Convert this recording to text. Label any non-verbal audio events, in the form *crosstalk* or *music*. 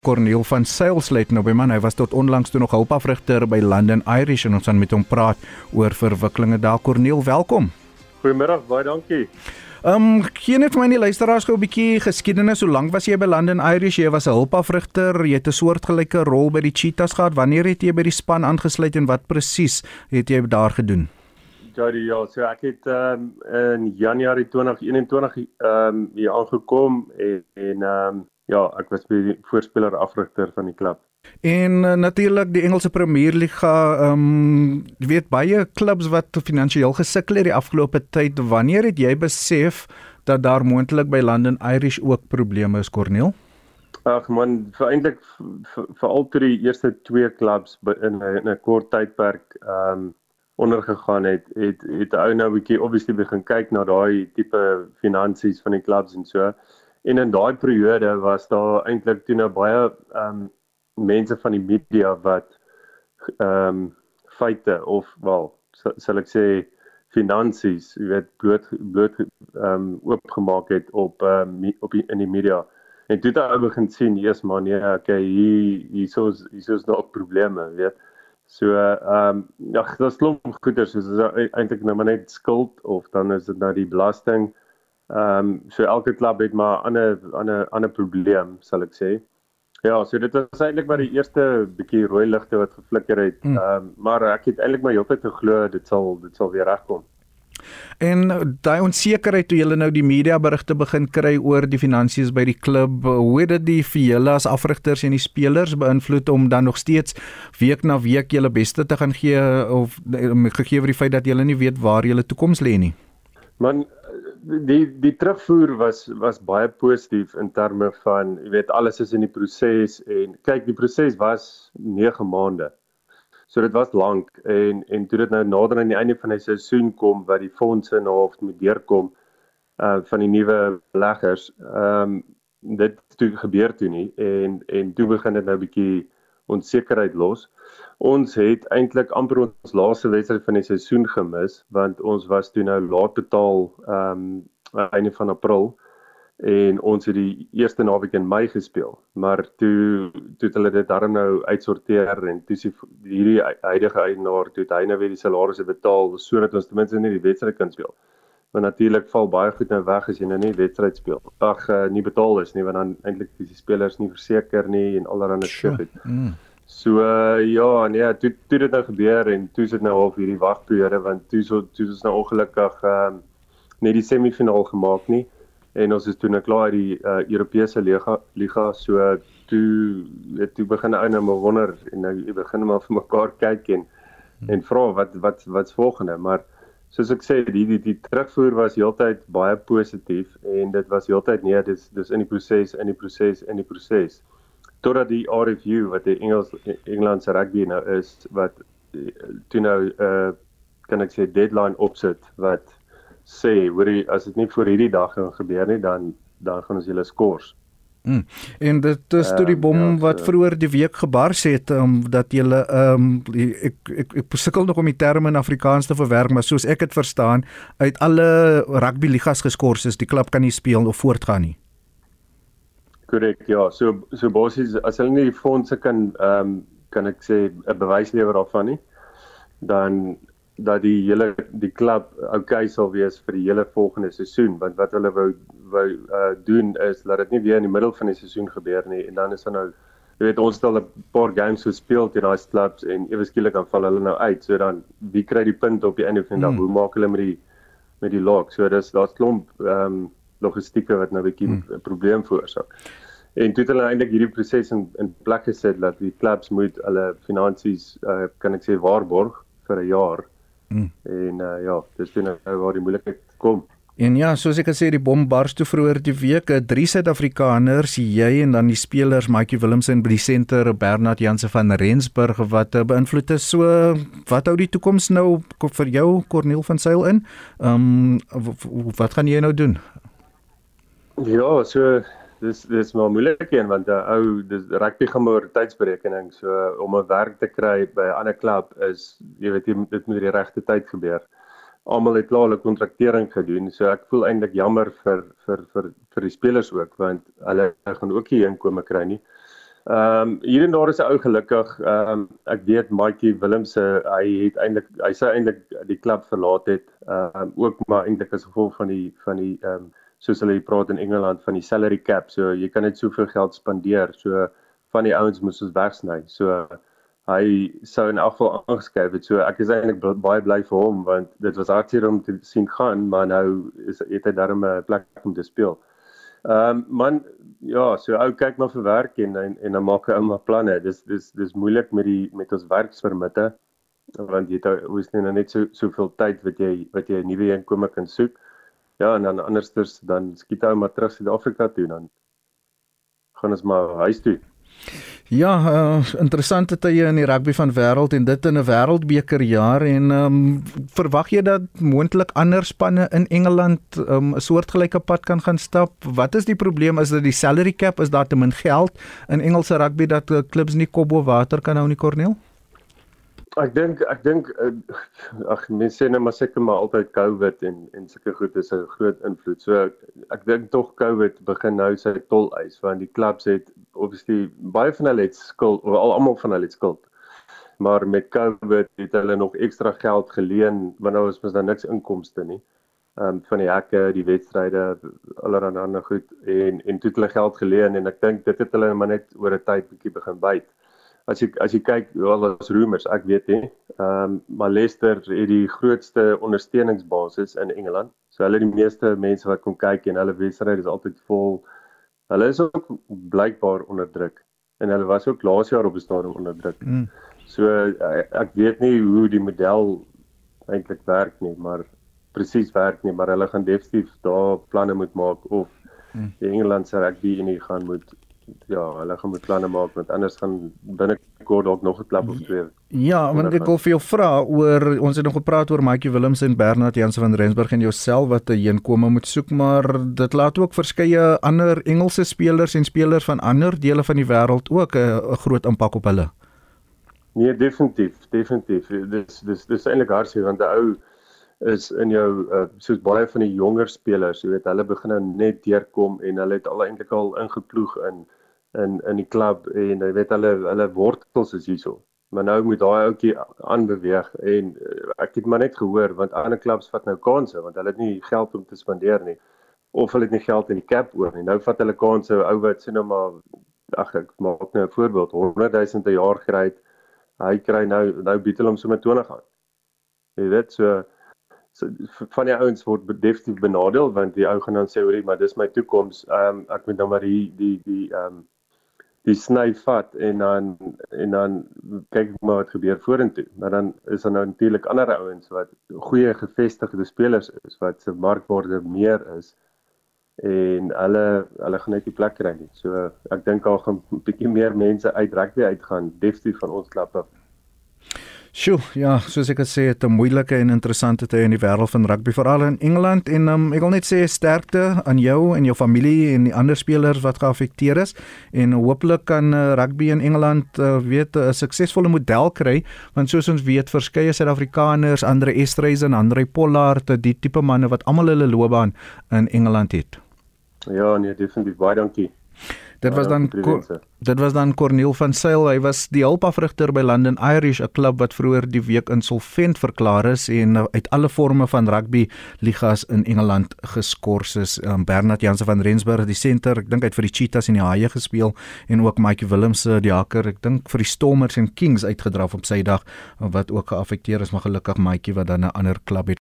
Corneel van Sailslet nou by man. Hy was tot onlangs toe nog hulpafrigter by London Irish en ons gaan met hom praat oor verwikkelinge daar. Corneel welkom. Goeiemôre baie dankie. Ehm um, gee net vir my die luisteraars gou 'n bietjie geskiedenis. Hoe lank was jy by London Irish? Jy was 'n hulpafrigter jy het 'n soortgelyke rol by die Cheetahs gehad. Wanneer het jy by die span aangesluit en wat presies het jy daar gedoen? Jody ja so ek het um, in Januarie 2021 ehm um, hier aangekom en en ehm um, ja, ek was by die voorspeler afrigter van die klub. En uh, natuurlik die Engelse Premier League, ehm um, jy weet baie klubs wat finansiëel gesukkel het die afgelope tyd. Wanneer het jy besef dat daar moontlik by London Irish ook probleme is, Corneel? Ag man, vir eintlik vir al drie eerste twee klubs in 'n 'n kort tydperk ehm um, ondergegaan het, het het ou nou 'n bietjie obviously begin kyk na daai tipe finansies van die klubs en so. En in daai periode was daar eintlik toe nou baie ehm um, mense van die media wat ehm um, feite of wel sal ek sê finansies, jy weet bloot bloot ehm um, oopgemaak het op ehm um, op die, in die media. En toe het hy begin sien, eers maar nee, okay, hier hier is hier is nog probleme, weet. So ehm um, ja, dit klop goeie, soos is eintlik nou maar net skuld of dan is dit nou die belasting. Ehm um, so elke klub het maar ander ander ander probleem, sal ek sê. Ja, so dit was eintlik maar die eerste bietjie rooi ligte wat geflikker het. Hmm. Ehm um, maar ek het eintlik my heeltyd geglo dit sal dit sal weer regkom. En daai onsekerheid toe julle nou die media berigte begin kry oor die finansies by die klub, hoe het dit die vir julle as afrigters en die spelers beïnvloed om dan nog steeds week na week julle beste te gaan gee of gegee word die feit dat julle nie weet waar julle toekoms lê nie? Man, die die terugvoer was was baie positief in terme van jy weet alles is in die proses en kyk die proses was 9 maande. So dit was lank en en toe dit nou nader aan die einde van die seisoen kom wat die fondse nou hof moet deurkom uh van die nuwe beleggers. Ehm um, dit toe gebeur toe nie en en toe begin dit nou 'n bietjie onsekerheid los. Ons het eintlik amper ons laaste wedstryd van die seisoen gemis want ons was toe nou laat betaal ehm um, einde van April en ons het die eerste naweek in Mei gespeel. Maar toe toe het hulle dit darm nou uitsorteer en toe sien hierdie huidige eienaar toe het hy nou weer die salarisse betaal sodat ons ten minste nie die wedstryd kan speel. Maar natuurlik val baie goed nou weg as jy nou nie wedstryd speel. Ag uh, nie betaal is nie want dan eintlik is die spelers nie verseker nie en allerlei skip het. Mm. So uh, ja, nee, toe toe dit nou gebeur en toe sit nou half hierdie wagperiode want toe so toe is nou ongelukkig ehm uh, net die semifinaal gemaak nie en ons is toe nou klaar die uh, Europese liga liga so toe het toe begin ou nou wonder en nou jy begin maar vir mekaar kyk en hmm. en vra wat wat wat's volgende maar soos ek sê die die die terugvoer was heeltyd baie positief en dit was heeltyd nee dis dis in die proses in die proses in die proses totdat die RFU wat die Engels Engelandse rugby nou is wat eh, toe nou uh kan ek sê deadline opsit wat sê hoor jy as dit nie voor hierdie dag gaan gebeur nie dan dan gaan ons julle skors. Mm. En dit is toe die bom uh, ja, wat vroeër die week gebars het um, dat jy ehm um, ek ek ek sukkel nog om die terme in Afrikaans te verwerk maar soos ek dit verstaan uit alle rugby ligas geskort is die klub kan nie speel of voortgaan nie. Korrek, ja. So so basies as hulle nie die fondse kan ehm um, kan ek sê 'n bewys lewer daarvan nie, dan dat die hele die klub okay sal wees vir die hele volgende seisoen, want wat hulle wou wou uh, doen is laat dit nie weer in die middel van die seisoen gebeur nie en dan is dan nou jy weet ons het al 'n paar games gespeel teen daai clubs en ewe skielik dan val hulle nou uit. So dan wie kry die punt op die einde van die dag? Hmm. Hoe maak hulle met die met die log? So dis daar's klomp ehm um, logistieke wat nou 'n bietjie 'n hmm. probleem veroorsaak. En toe het hulle eintlik hierdie proses in in plek gesit dat die clubs moet hulle finansies uh, kan ek sê waarborg vir 'n jaar. Hmm. En uh, ja, dis toe nou waar die moeilikheid kom. En ja, soos ek gesê die bom bars toe vroeër die week, drie Suid-Afrikaners, jy en dan die spelers Maatjie Willemse by die senter Bernard Janse van Rensburg wat beïnvloed is. So wat hou die toekoms nou vir jou Corneel van Sail in? Ehm um, wat gaan jy nou doen? Ja, so dis dis maar moeilik een want 'n uh, ou dis rugby gaan maar tydsberekening so om 'n werk te kry by 'n ander klub is jy weet jy, dit moet die regte tyd gebeur. Almal het klaar hulle kontraktering gedoen so ek voel eintlik jammer vir vir vir vir die spelers ook want hulle gaan ook nie inkomste kry nie. Ehm um, hier en daar is 'n ou gelukkig. Ehm um, ek weet Maatjie Willemse, hy het eintlik hy sê eintlik die klub verlaat het. Ehm um, ook maar eintlik as gevolg van die van die ehm um, soos hulle praat in Engeland van die salary cap. So jy kan net soveel geld spandeer. So van die ouens moes ons wegsny. So hy sou in elk geval aangeskryf het. So ek is eintlik baie bly vir hom want dit was hartseer om te sien gaan, maar nou is het hy darem 'n plek om te speel. Ehm um, man ja, so ou kyk maar vir werk en en, en dan maak hy ou maar planne. Dis dis dis moeilik met die met ons werksvermitte want jy het hoes nie nou net so soveel tyd wat jy wat jy 'n nuwe inkome kan soek. Ja, en dan andersters dan skiet hy maar terug Suid-Afrika toe dan gaan ons maar huis toe. Ja, uh, interessante tye in die rugby van wêreld en dit in 'n wêreldbeker jaar en ehm um, verwag jy dat moontlik ander spanne in Engeland ehm, 'n um, soortgelyke pad kan gaan stap? Wat is die probleem? Is dit die salary cap? Is daar te min geld in Engelse rugby dat klubs nie kop bo water kan hou nie, Corneel? Ek dink ek dink eh, ag mense sê net maar seker maar altyd COVID en en sulke goed is 'n groot invloed. So ek dink tog COVID begin nou sy tol eis want die klubs het obviously baie van hulle het skuld of al almal van hulle het skuld. Maar met COVID het hulle nog ekstra geld geleen want nou is mos dan niks inkomste nie. Ehm um, van die hekke, die wedstryde, allerlei ander goed en en toe het hulle geld geleen en ek dink dit het hulle maar net oor 'n tyd bietjie begin byt as jy as jy kyk wel as rumors ek weet nie. Ehm um, maar Leicester het die grootste ondersteuningsbasis in Engeland. So hulle die meeste mense wat kom kyk en hulle wedstryd is altyd vol. Hulle is ook blykbaar onder druk. En hulle was ook laas jaar op die stadium onder druk. Mm. so ek weet nie hoe die model eintlik werk nie maar presies werk nie maar hulle gaan definitief daar planne moet maak of mm. die Engelandse rugby unie gaan moet ja, hulle gaan moet planne maak want anders gaan binnekort dalk nog 'n klap of twee. Ja, want ek wil vir jou vra oor ons het nog gepraat oor Maatjie Willems en Bernard Jansen van Rensburg en jouself wat 'n heenkome moet soek, maar dit laat ook verskeie ander Engelse spelers en spelers van ander dele van die wêreld ook 'n groot impak op hulle. Nee, definitief, definitief. Dis dis dis eintlik hartseer want 'n ou is in jou uh, soos baie van die jonger spelers, jy weet, hulle begin nou net deurkom en hulle het al eintlik al ingeploeg in in in die klub en jy weet hulle hulle wortels is hierso. Maar nou moet daai ouetjie aanbeweeg en uh, ek het maar net gehoor want ander klubs vat nou kansse want hulle het nie geld om te spandeer nie of hulle het nie geld in die cap oor nie. Nou vat hulle kansse ou wat sê nou maar ag ek maak nou 'n voorbeeld 100 000 per jaar kry. Hy kry nou nou bied hulle hom sommer 20 aan. Jy weet so so van die ouens word definitief benadeel want die ou gaan dan sê hoorie maar dis my toekoms. Ehm um, ek moet nou maar die die die ehm um, die sny vat en dan en dan kyk maar wat gebeur vorentoe. Maar dan is daar nou natuurlik ander ouens wat goeie gevestigde spelers is wat se markwaarde meer is en hulle hulle gaan net die plek kry nie. So ek dink daar gaan 'n *laughs* bietjie meer mense uit rugby uitgaan definitief van ons klub af. Sjoe, ja, soos ek gesê het, 'n moeilike en interessante tyd in die wêreld van rugby veral in Engeland en um, ek wil net sê sterkte aan jou en jou familie en die ander spelers wat geaffekteer is en hopelik kan uh, rugby in Engeland uh, weet 'n suksesvolle model kry want soos ons weet verskeie Suid-Afrikaners, Andre Estreys en Andre Pollard, die tipe manne wat almal hulle loopbaan in Engeland het. Ja, nee, definitief baie dankie. Dit was dan Dit was dan Corneel van Sail. Hy was die hulpafrigter by London Irish, 'n klub wat vroeër die week insolvent verklaar is en uit alle forme van rugby ligas in Engeland geskort is. Um, Bernard Jansen van Rensburg, die senter, ek dink hy het vir die Cheetahs en die Haie gespeel en ook Mike Williams se die hakker, ek dink vir die Stormers en Kings uitgedraf op sy dag wat ook geaffekteer is, maar gelukkig Mike wat dan 'n ander klub het